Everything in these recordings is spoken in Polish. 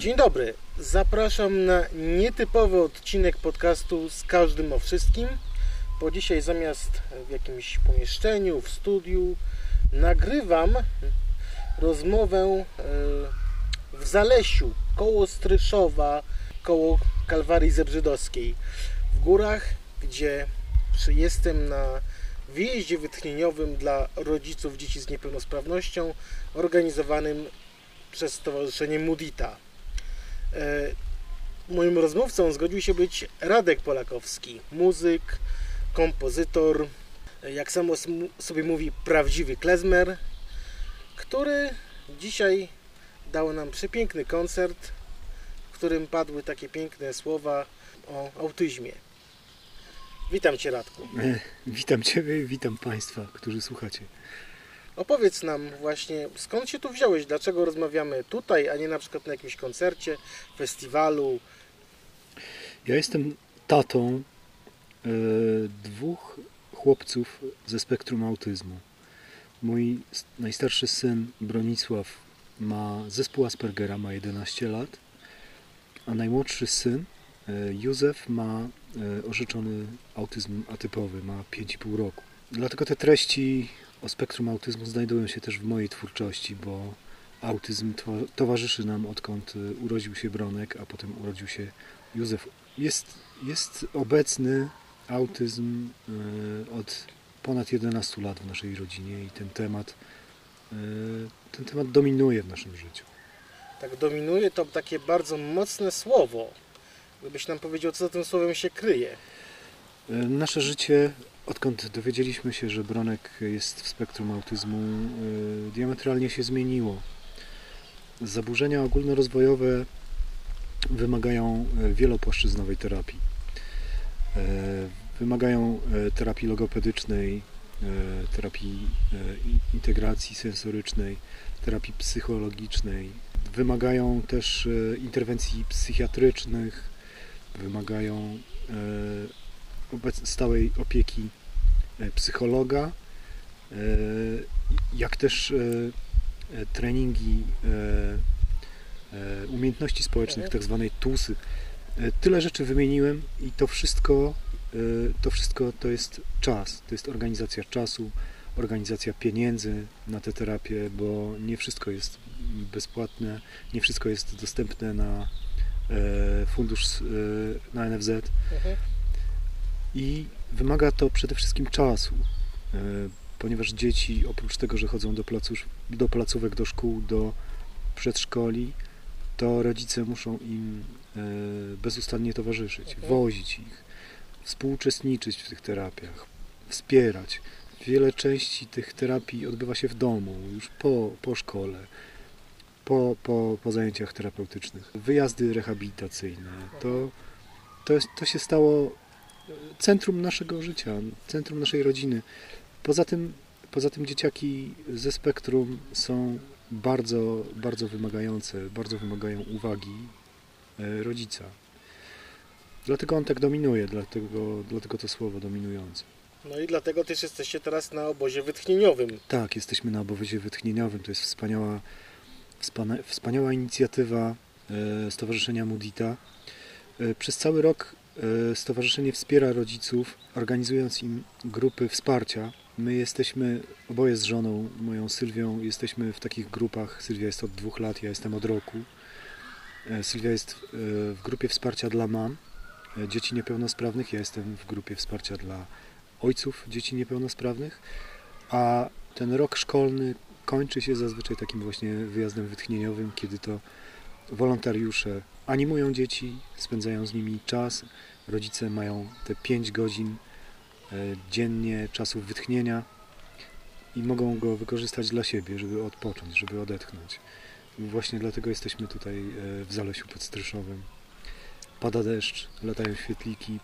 Dzień dobry. Zapraszam na nietypowy odcinek podcastu z każdym o wszystkim. Bo dzisiaj zamiast w jakimś pomieszczeniu, w studiu, nagrywam rozmowę e, w Zalesiu, koło Stryszowa, koło Kalwarii Zebrzydowskiej. W górach, gdzie jestem na wyjeździe wytchnieniowym dla rodziców dzieci z niepełnosprawnością organizowanym przez Stowarzyszenie Mudita. E, moim rozmówcą zgodził się być Radek Polakowski, muzyk, kompozytor, jak samo sobie mówi, prawdziwy klezmer, który dzisiaj dał nam przepiękny koncert, w którym padły takie piękne słowa o autyzmie. Witam Cię, Radku. E, witam Ciebie witam Państwa, którzy słuchacie. Opowiedz nam właśnie, skąd się tu wziąłeś? Dlaczego rozmawiamy tutaj, a nie na przykład na jakimś koncercie, festiwalu? Ja jestem tatą e, dwóch chłopców ze spektrum autyzmu. Mój najstarszy syn Bronisław ma zespół Aspergera, ma 11 lat, a najmłodszy syn e, Józef ma e, orzeczony autyzm atypowy, ma 5,5 roku. Dlatego te treści o spektrum autyzmu znajdują się też w mojej twórczości, bo autyzm towarzyszy nam odkąd y, urodził się Bronek, a potem urodził się Józef. Jest, jest obecny autyzm y, od ponad 11 lat w naszej rodzinie i ten temat, y, ten temat dominuje w naszym życiu. Tak, dominuje to takie bardzo mocne słowo. Gdybyś nam powiedział, co za tym słowem się kryje. Nasze życie Odkąd dowiedzieliśmy się, że Bronek jest w spektrum autyzmu, y, diametralnie się zmieniło. Zaburzenia ogólnorozwojowe wymagają y, wielopłaszczyznowej terapii. Y, wymagają terapii logopedycznej, terapii integracji sensorycznej, terapii psychologicznej. Wymagają też interwencji psychiatrycznych, wymagają stałej opieki e, psychologa, e, jak też e, treningi umiejętności społecznych, tak zwanej TUSy. Tyle rzeczy wymieniłem i to wszystko, to wszystko to jest czas, to jest organizacja czasu, organizacja pieniędzy na tę terapię, bo nie wszystko jest bezpłatne, nie wszystko jest dostępne na fundusz na NFZ. Mhm i wymaga to przede wszystkim czasu, e, ponieważ dzieci oprócz tego, że chodzą do, do placówek, do szkół, do przedszkoli, to rodzice muszą im e, bezustannie towarzyszyć, mhm. wozić ich, współuczestniczyć w tych terapiach, wspierać. Wiele części tych terapii odbywa się w domu, już po, po szkole, po, po, po zajęciach terapeutycznych. Wyjazdy rehabilitacyjne, to, to, to się stało centrum naszego życia, centrum naszej rodziny. Poza tym, poza tym dzieciaki ze spektrum są bardzo, bardzo wymagające, bardzo wymagają uwagi e, rodzica. Dlatego on tak dominuje, dlatego, dlatego to słowo dominujące. No i dlatego też jesteście teraz na obozie wytchnieniowym. Tak, jesteśmy na obozie wytchnieniowym. To jest wspaniała, wspaniała inicjatywa e, Stowarzyszenia Mudita. E, przez cały rok stowarzyszenie wspiera rodziców, organizując im grupy wsparcia. My jesteśmy, oboje z żoną, moją Sylwią, jesteśmy w takich grupach. Sylwia jest od dwóch lat, ja jestem od roku. E, Sylwia jest e, w grupie wsparcia dla mam, dzieci niepełnosprawnych. Ja jestem w grupie wsparcia dla ojców dzieci niepełnosprawnych. A ten rok szkolny kończy się zazwyczaj takim właśnie wyjazdem wytchnieniowym, kiedy to wolontariusze animują dzieci, spędzają z nimi czas. Rodzice mają te 5 godzin e, dziennie czasu wytchnienia i mogą go wykorzystać dla siebie, żeby odpocząć, żeby odetchnąć. Właśnie dlatego jesteśmy tutaj e, w Zalesiu pod Stryszowem. Pada deszcz, latają świetliki,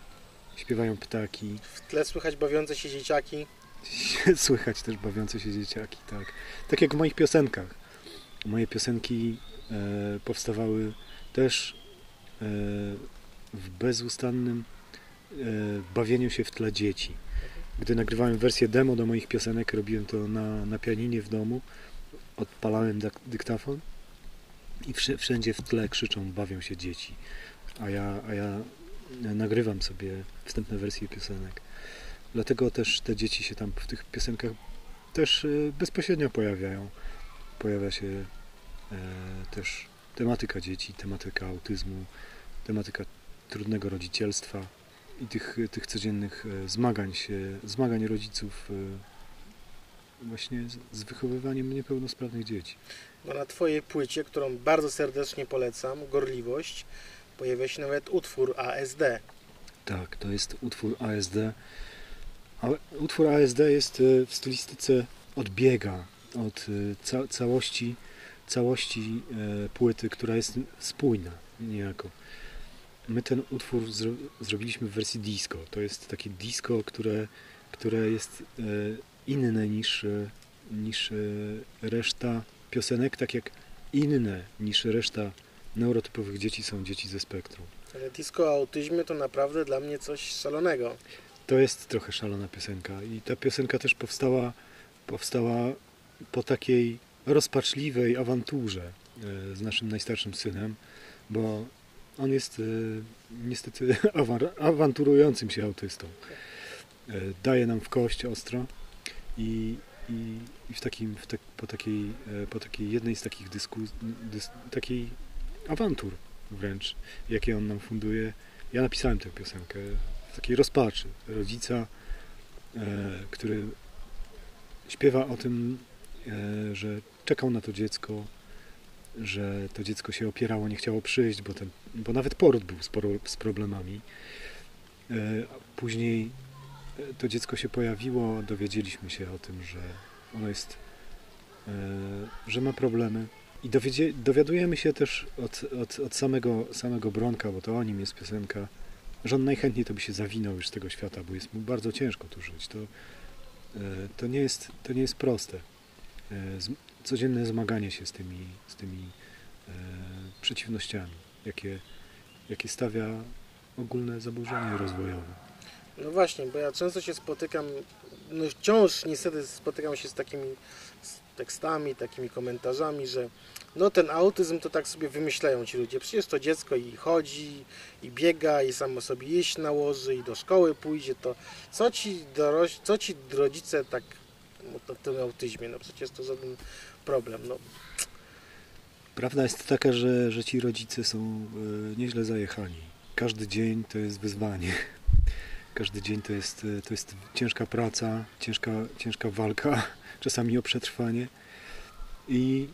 śpiewają ptaki. W tle słychać bawiące się dzieciaki. słychać też bawiące się dzieciaki, tak. Tak jak w moich piosenkach. Moje piosenki powstawały też e, w bezustannym e, bawieniu się w tle dzieci. Gdy nagrywałem wersję demo do moich piosenek, robiłem to na, na pianinie w domu, odpalałem dyktafon i wszędzie w tle krzyczą, bawią się dzieci, a ja, a ja nagrywam sobie wstępne wersje piosenek. Dlatego też te dzieci się tam w tych piosenkach też e, bezpośrednio pojawiają. Pojawia się e, też tematyka dzieci, tematyka autyzmu, tematyka trudnego rodzicielstwa i tych, tych codziennych e, zmagań się, zmagań rodziców właśnie z, wychowywaniem niepełnosprawnych dzieci. No na Twojej płycie, którą bardzo serdecznie polecam, Gorliwość, pojawia się nawet utwór ASD. Tak, to jest utwór ASD. Utwór ASD jest e, w stylistyce odbiega od e, ca całości, całości e, płyty, która jest spójna niejako. My ten utwór zro zrobiliśmy w wersji disco. To jest takie disco, które, które jest inne niż, niż reszta piosenek, tak jak inne niż reszta neurotypowych dzieci są dzieci ze spektrum. Ale disco o autyzmie to naprawdę dla mnie coś szalonego. To jest trochę szalona piosenka i ta piosenka też powstała, powstała po takiej rozpaczliwej awanturze e, z naszym najstarszym synem, bo on jest e, niestety awanturującym się autystą. E, daje nam w kość ostro i, i, i w takim, w tak, po, takiej, po takiej jednej z takich dyskusji, dys, takiej awantur wręcz, jakie on nam funduje. Ja napisałem tę piosenkę w takiej rozpaczy. Rodzica, e, który śpiewa o tym, e, że czekał na to dziecko, że to dziecko się opierało, nie chciało przyjść, bo, ten, bo nawet poród był sporo, z problemami. E, później e, to dziecko się pojawiło, dowiedzieliśmy się o tym, że ono jest, e, że ma problemy i dowiadujemy się też od, od, od, samego, samego Bronka, bo to o nim jest piosenka, że on najchętniej to by się zawinął już z tego świata, bo jest mu bardzo ciężko tu żyć. To, to, nie, jest, to nie jest proste. Codzienne zmaganie się z tymi, z tymi e, przeciwnościami, jakie, jakie stawia ogólne zaburzenie rozwojowe. No właśnie, bo ja często się spotykam, no wciąż niestety spotykam się z takimi tekstami, takimi komentarzami, że no ten autyzm to tak sobie wymyślają ci ludzie. Przecież to dziecko i chodzi, i biega, i samo sobie jeść nałoży, i do szkoły pójdzie, to co ci, doroś, co ci rodzice tak o tym autyzmie? No przecież to żaden problem. No. Prawda jest taka, że, że ci rodzice są y, nieźle zajechani. Każdy dzień to jest wyzwanie. Każdy dzień to jest, e, to jest ciężka praca, ciężka, ciężka walka, czasami o przetrwanie. I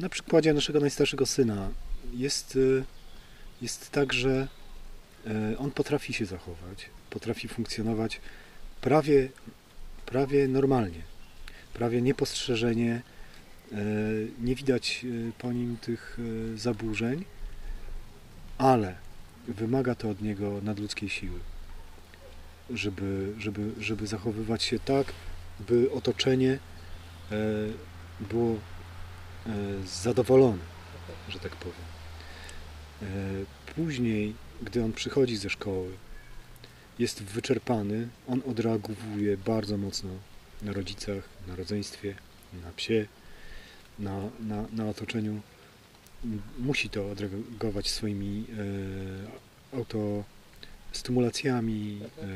na przykładzie naszego najstarszego syna jest, e, jest tak, że e, on potrafi się zachować, potrafi funkcjonować prawie, prawie normalnie, prawie niepostrzeżenie, nie widać po nim tych zaburzeń, ale wymaga to od niego nadludzkiej siły żeby, żeby, żeby zachowywać się tak, by otoczenie e, było e, zadowolone, że tak powiem. E, później, gdy on przychodzi ze szkoły, jest wyczerpany, on odreagowuje bardzo mocno na rodzicach, na rodzeństwie, na psie, na, na, na otoczeniu. Musi to odreagować swoimi auto stymulacjami, e,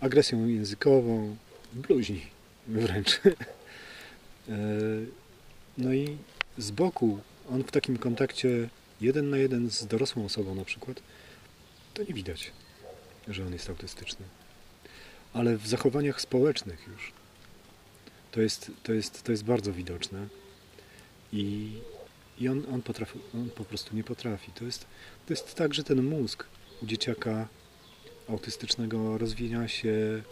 agresją językową, bluźni wręcz. E, no i z boku on w takim kontakcie jeden na jeden z dorosłą osobą na przykład, to nie widać, że on jest autystyczny. Ale w zachowaniach społecznych już to jest, to jest, to jest bardzo widoczne i, i on, on, potrafi, on po prostu nie potrafi. To jest, to jest tak, że ten mózg u dzieciaka autystycznego rozwija się e,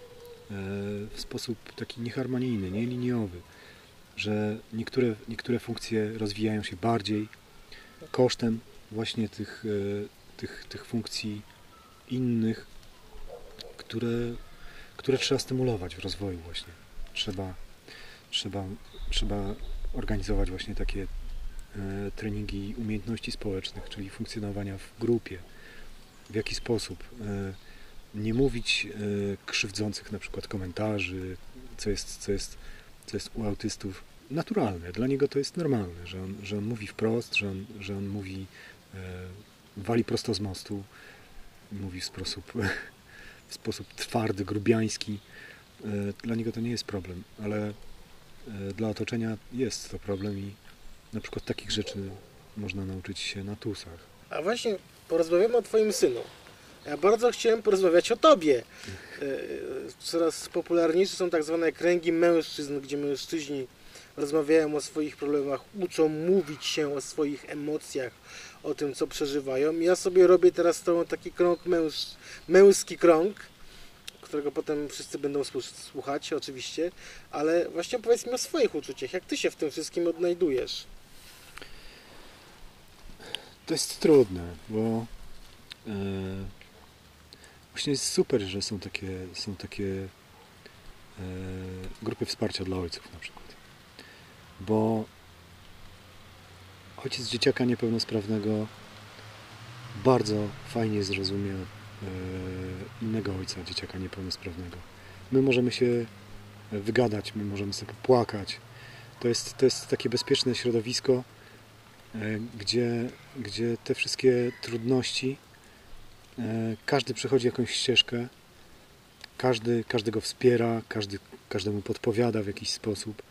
w sposób taki nieharmonijny, nieliniowy, że niektóre, niektóre funkcje rozwijają się bardziej kosztem właśnie tych, e, tych, tych funkcji innych, które, które trzeba stymulować w rozwoju właśnie. Trzeba, trzeba, trzeba organizować właśnie takie e, treningi umiejętności społecznych, czyli funkcjonowania w grupie, w jaki sposób e, nie mówić e, krzywdzących na przykład komentarzy, co jest, co jest, co jest u autystów naturalne. Dla niego to jest normalne, że on, że on mówi wprost, że on, że on mówi, wali prosto z mostu, mówi w sposób, w sposób twardy, grubiański. E, dla niego to nie jest problem, ale e, dla otoczenia jest to problem i na przykład takich rzeczy można nauczyć się na tusach. A właśnie porozmawiamy o Twoim synu. Ja bardzo chciałem porozmawiać o Tobie. E, Coraz popularniejsze są tak zwane kręgi mężczyzn, gdzie mężczyźni rozmawiają o swoich problemach, uczą mówić się o swoich emocjach, o tym, co przeżywają. Ja sobie robię teraz to taki krąg męż, męski krąg, którego potem wszyscy będą słu- słuchać oczywiście, ale właśnie powiedz mi o swoich uczuciach, jak Ty się w tym wszystkim odnajdujesz? To jest trudne, bo e, właśnie jest super, że są takie, są takie e, grupy wsparcia dla ojców na przykład. Bo ojciec dzieciaka niepełnosprawnego bardzo fajnie zrozumie e, innego ojca dzieciaka niepełnosprawnego. My możemy się wygadać, my możemy sobie popłakać. To jest, to jest takie bezpieczne środowisko, e, gdzie, gdzie te wszystkie trudności, e, każdy przechodzi jakąś ścieżkę, każdy, każdy go wspiera, każdy, każdemu podpowiada w jakiś sposób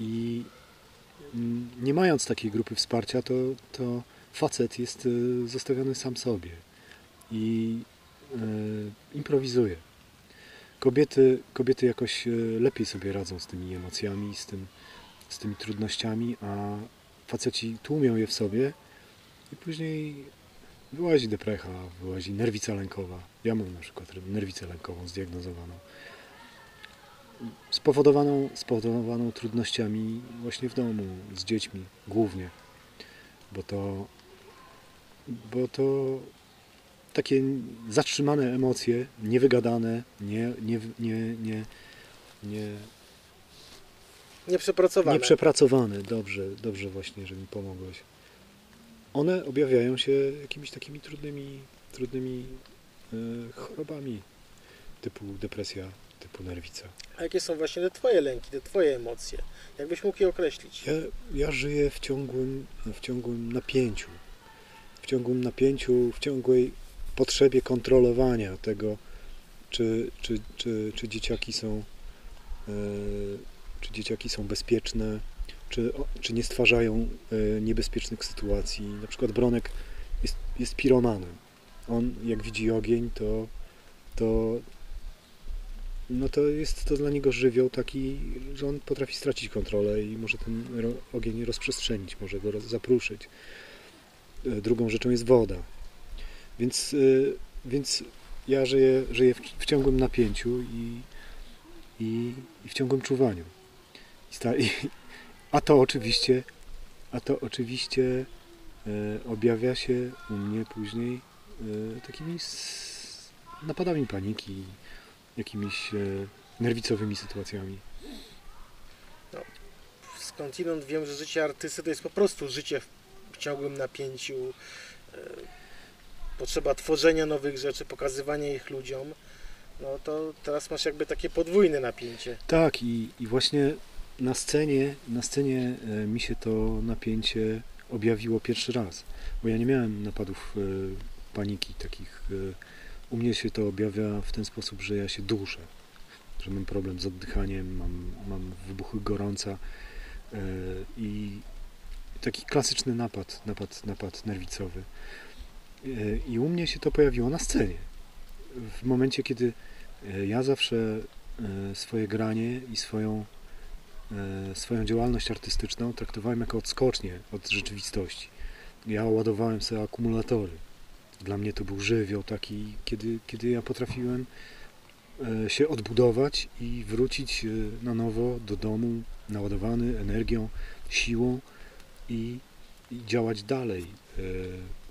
i mm, nie mając takiej grupy wsparcia, to, to facet jest e, zostawiony sam sobie i e, improwizuje. Kobiety, kobiety jakoś e, lepiej sobie radzą z tymi emocjami, z, tym, z tymi trudnościami, a faceci tłumią je w sobie i później wyłazi deprecha, wyłazi nerwica lękowa. Ja mam na przykład nerwicę lękową zdiagnozowaną. Spowodowaną, spowodowaną trudnościami właśnie w domu, z dziećmi głównie. Bo to, bo to takie zatrzymane emocje, niewygadane, nie, nie, nie, nie, nie, Nieprzepracowane. Nieprzepracowane, dobrze, dobrze właśnie, że mi pomogłeś. One objawiają się jakimiś takimi trudnymi, trudnymi e, chorobami typu depresja, typu nerwica. A jakie są właśnie te Twoje lęki, te Twoje emocje? Jakbyś mógł je określić? Ja, ja żyję w ciągłym, w ciągłym napięciu. W ciągłym napięciu, w ciągłej potrzebie kontrolowania tego, czy, czy, czy, czy dzieciaki są e, czy dzieciaki są bezpieczne, czy, czy nie stwarzają e, niebezpiecznych sytuacji. Na przykład Bronek jest, jest piromanem. On jak widzi ogień, to, to, no to jest to dla niego żywioł taki, że on potrafi stracić kontrolę i może ten ogień rozprzestrzenić, może go zapruszyć. E, Drugą rzeczą jest woda. Więc, e, więc ja żyję, żyję w, ciągłym napięciu i, i, i w ciągłym czuwaniu. I a to oczywiście, a to oczywiście e, objawia się u mnie później takimi napadami paniki, jakimiś e, nerwicowymi sytuacjami. Skądinąd wiem, że życie artysty to jest po prostu życie w ciągłym napięciu, e, potrzeba tworzenia nowych rzeczy, pokazywania ich ludziom. No to teraz masz jakby takie podwójne napięcie. Tak, i, i właśnie na scenie, na scenie e, mi się to napięcie objawiło pierwszy raz, bo ja nie miałem napadów paniki takich. U mnie się to objawia w ten sposób, że ja się duszę, że mam problem z oddychaniem, mam, mam wybuchy gorąca e, i taki klasyczny napad, napad, napad nerwicowy. E, I u mnie się to pojawiło na scenie. W momencie, kiedy e, ja zawsze swoje granie i swoją, swoją działalność artystyczną traktowałem jako odskocznię od rzeczywistości. Ja ładowałem sobie akumulatory. Dla mnie to był żywioł taki, kiedy, kiedy ja potrafiłem e, się odbudować i wrócić e, na nowo do domu naładowany energią, siłą i, i działać dalej, e,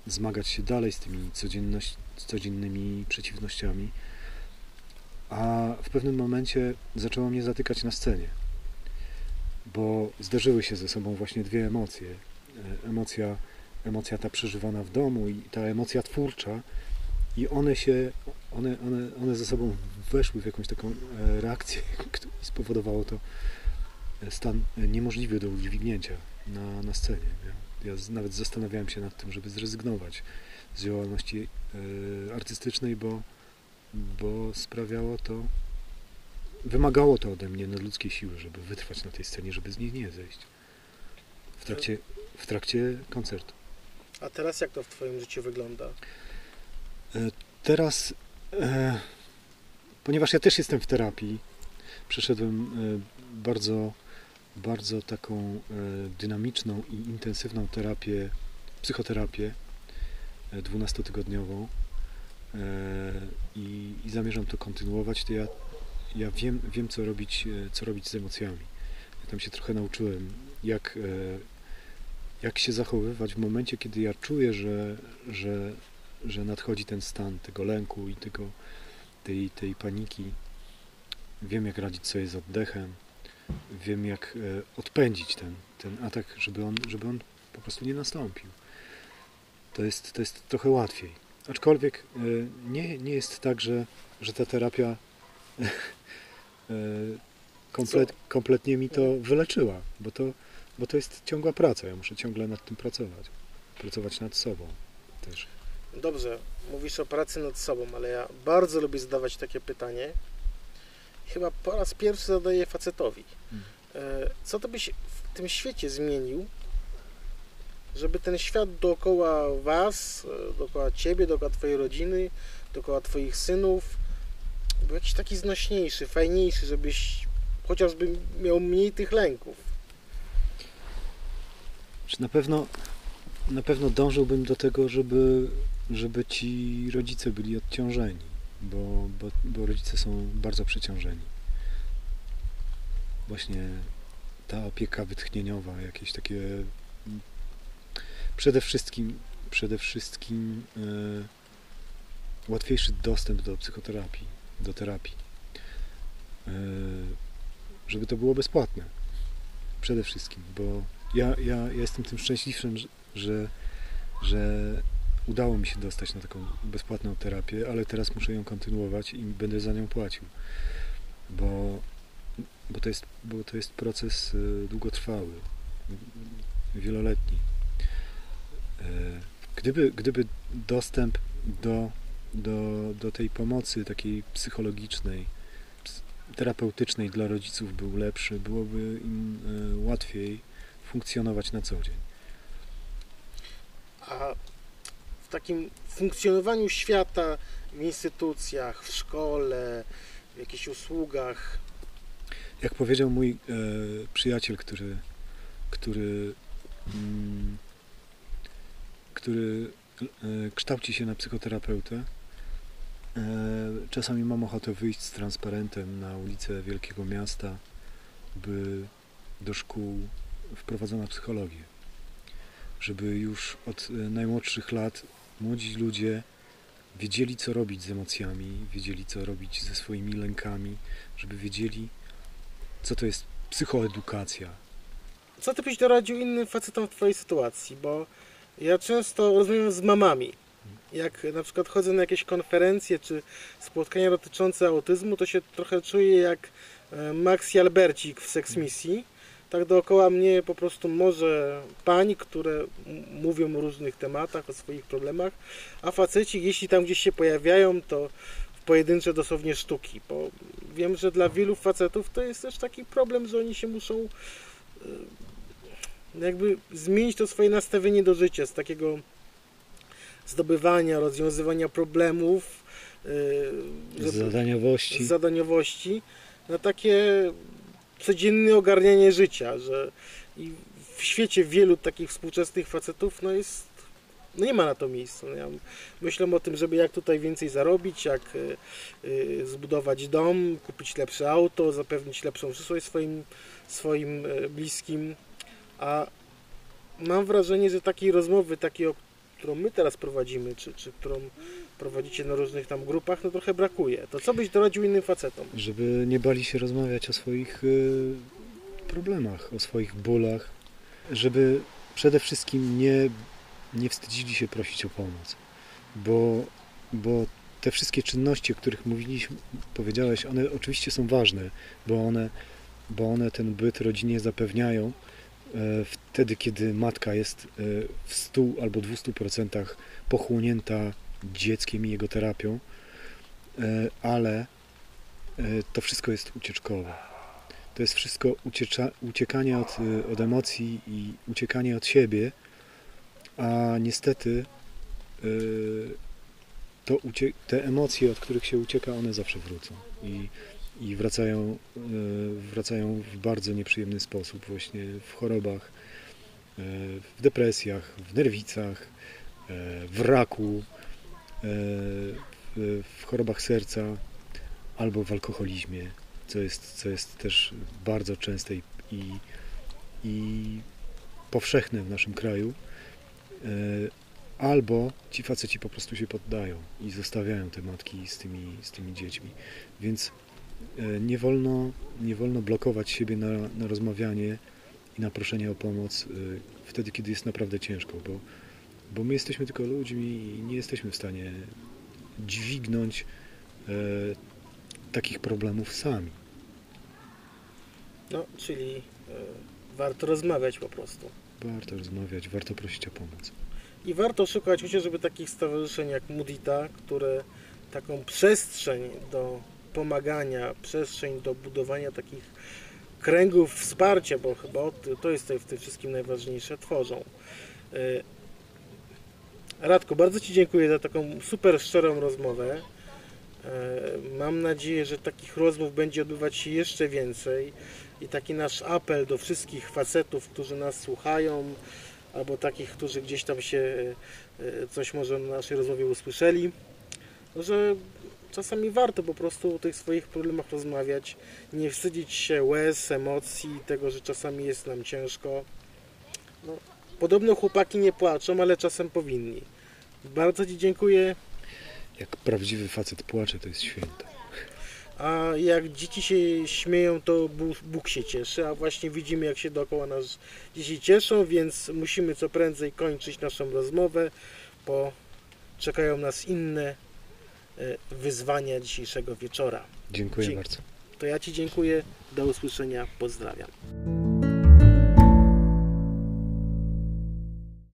zmagać się dalej z tymi codziennymi przeciwnościami a w pewnym momencie zaczęło mnie zatykać na scenie, bo zderzyły się ze sobą właśnie dwie emocje. Emocja, emocja ta przeżywana w domu i ta emocja twórcza i one się, one, one, one ze sobą weszły w jakąś taką e, reakcję, która spowodowało to stan niemożliwy do udźwignięcia na, na scenie. Ja, nawet zastanawiałem się nad tym, żeby zrezygnować z działalności e, artystycznej, bo, bo sprawiało to, wymagało to ode mnie nadludzkiej siły, żeby wytrwać na tej scenie, żeby z niej nie zejść w trakcie, w trakcie koncertu. A teraz jak to w Twoim życiu wygląda? E, teraz, e, ponieważ ja też jestem w terapii, przeszedłem e, bardzo, bardzo taką dynamiczną i intensywną terapię, psychoterapię e, dwunastotygodniową e, i, i zamierzam to kontynuować, to ja, ja wiem, wiem co, robić, co robić z emocjami. Ja tam się trochę nauczyłem, jak, jak się zachowywać w momencie, kiedy ja czuję, że, że, że nadchodzi ten stan tego lęku i tego, tej, tej paniki. Wiem, jak radzić sobie z oddechem. Wiem, jak e, odpędzić ten, ten atak, żeby on, żeby on po prostu nie nastąpił. To jest, to jest trochę łatwiej. Aczkolwiek e, nie, nie jest tak, że, że ta terapia e, komplet, kompletnie mi to wyleczyła, bo to, bo to jest ciągła praca. Ja muszę ciągle nad tym pracować. Pracować nad sobą też. Dobrze, mówisz o pracy nad sobą, ale ja bardzo lubię zadawać takie pytanie. Chyba po raz pierwszy zadaję facetowi. Mm. E, Co to byś w tym świecie zmienił, żeby ten świat dookoła was, e, dookoła ciebie, dookoła twojej rodziny, dookoła twoich synów był jakiś taki znośniejszy, fajniejszy, żebyś chociażby miał mniej tych lęków. Na pewno, na pewno dążyłbym do tego, żeby, żeby ci rodzice byli odciążeni, bo, bo, bo rodzice są bardzo przeciążeni. Właśnie ta opieka wytchnieniowa, jakieś takie przede wszystkim, przede wszystkim e, łatwiejszy dostęp do psychoterapii, do terapii. E, żeby to było bezpłatne. Przede wszystkim, bo ja, ja, ja jestem tym szczęśliwszym, że- że, udało mi się dostać na taką bezpłatną terapię, ale teraz muszę ją kontynuować i będę za nią płacił. Bo, bo, to, jest, bo to jest proces y, długotrwały, y, wieloletni. E, Gdyby, gdyby dostęp do, do, do tej pomocy takiej psychologicznej, ps- terapeutycznej dla rodziców był lepszy, byłoby im e, łatwiej funkcjonować na co dzień. A w takim funkcjonowaniu świata w instytucjach, w szkole, w jakichś usługach, Jak powiedział mój e, przyjaciel, który, który, mm, który e, kształci się na psychoterapeutę, e, czasami mam ochotę wyjść z transparentem na ulicę wielkiego miasta, by do szkół wprowadzono psychologię. Żeby już od e, najmłodszych lat młodzi ludzie wiedzieli, co robić z emocjami, wiedzieli, co robić ze swoimi lękami, żeby wiedzieli, co to jest psychoedukacja. Co ty byś doradził innym facetom w twojej sytuacji? Bo ja często rozmawiam z mamami. Jak na przykład chodzę na jakieś konferencje czy spotkania dotyczące autyzmu, to się trochę czuję jak e, Max Albercik w Sex Misji. Tak dookoła mnie po prostu może pań, które mówią o różnych tematach, o swoich problemach, a faceci, jeśli tam gdzieś się pojawiają, to w pojedyncze dosłownie sztuki, bo wiem, że dla wielu facetów to jest też taki problem, że oni się muszą e, jakby zmienić to swoje nastawienie do życia z takiego zdobywania, rozwiązywania problemów, Z zadaniowości. zadaniowości na takie codzienne ogarnianie życia, że i w świecie wielu takich współczesnych facetów no jest no nie ma na to miejsca. No ja myślę o tym, żeby jak tutaj więcej zarobić, jak y, y, zbudować dom, kupić lepsze auto, zapewnić lepszą przyszłość swoim, swoim y, bliskim, a mam wrażenie, że takiej rozmowy, takiej, którą my teraz prowadzimy, czy, czy którą prowadzicie na różnych tam grupach, no trochę brakuje. To co byś doradził innym facetom? Żeby nie bali się rozmawiać o swoich y, problemach, o swoich bólach, żeby przede wszystkim nie, nie wstydzili się prosić o pomoc, bo, bo te wszystkie czynności, o których mówiliśmy, powiedziałeś, one oczywiście są ważne, bo one bo one ten byt rodzinie zapewniają e, wtedy, kiedy matka jest e, w 100 albo 200% pochłonięta dzieckiem i jego terapią, e, ale to wszystko jest ucieczkowe. To jest wszystko uciecza, uciekanie od, od emocji i uciekanie od siebie, a niestety to te emocje, od których się ucieka, one zawsze wrócą. I i wracają, e, wracają w bardzo nieprzyjemny sposób, właśnie w chorobach, e, w depresjach, w nerwicach, e, w raku, w chorobach serca albo w alkoholizmie, co jest, co jest też bardzo częste i, i, i powszechne w naszym kraju. Albo ci faceci po prostu się poddają i zostawiają te matki z tymi, z tymi dziećmi. Więc E, nie wolno, nie wolno blokować siebie na, na rozmawianie i na proszenie o pomoc e, wtedy, kiedy jest naprawdę ciężko, bo, bo my jesteśmy tylko ludźmi i nie jesteśmy w stanie dźwignąć e, takich problemów sami. No, czyli e, warto rozmawiać po prostu. Warto rozmawiać, warto prosić o pomoc. I warto szukać chociażby takich stowarzyszeń jak Mudita, które taką przestrzeń do pomagania, przestrzeń do budowania takich kręgów wsparcia, bo chyba to jest w tym wszystkim najważniejsze, tworzą. Radko, bardzo Ci dziękuję za taką super szczerą rozmowę. E, mam nadzieję, że takich rozmów będzie odbywać się jeszcze więcej i taki nasz apel do wszystkich facetów, którzy nas słuchają, albo takich, którzy gdzieś tam się e, coś może na naszej rozmowie usłyszeli, że czasami warto po prostu o tych swoich problemach rozmawiać, nie wstydzić się łez, emocji, tego, że czasami jest nam ciężko. No, podobno chłopaki nie płaczą, ale czasem powinni. Bardzo Ci dziękuję. Jak prawdziwy facet płacze, to jest święto. A jak dzieci się śmieją, to Bóg się cieszy, a właśnie widzimy, jak się dookoła nas dzieci cieszą, więc musimy co prędzej kończyć naszą rozmowę, bo czekają nas inne E, wyzwania dzisiejszego wieczora. Dziękuję bardzo. To ja Ci dziękuję. Do usłyszenia. Pozdrawiam.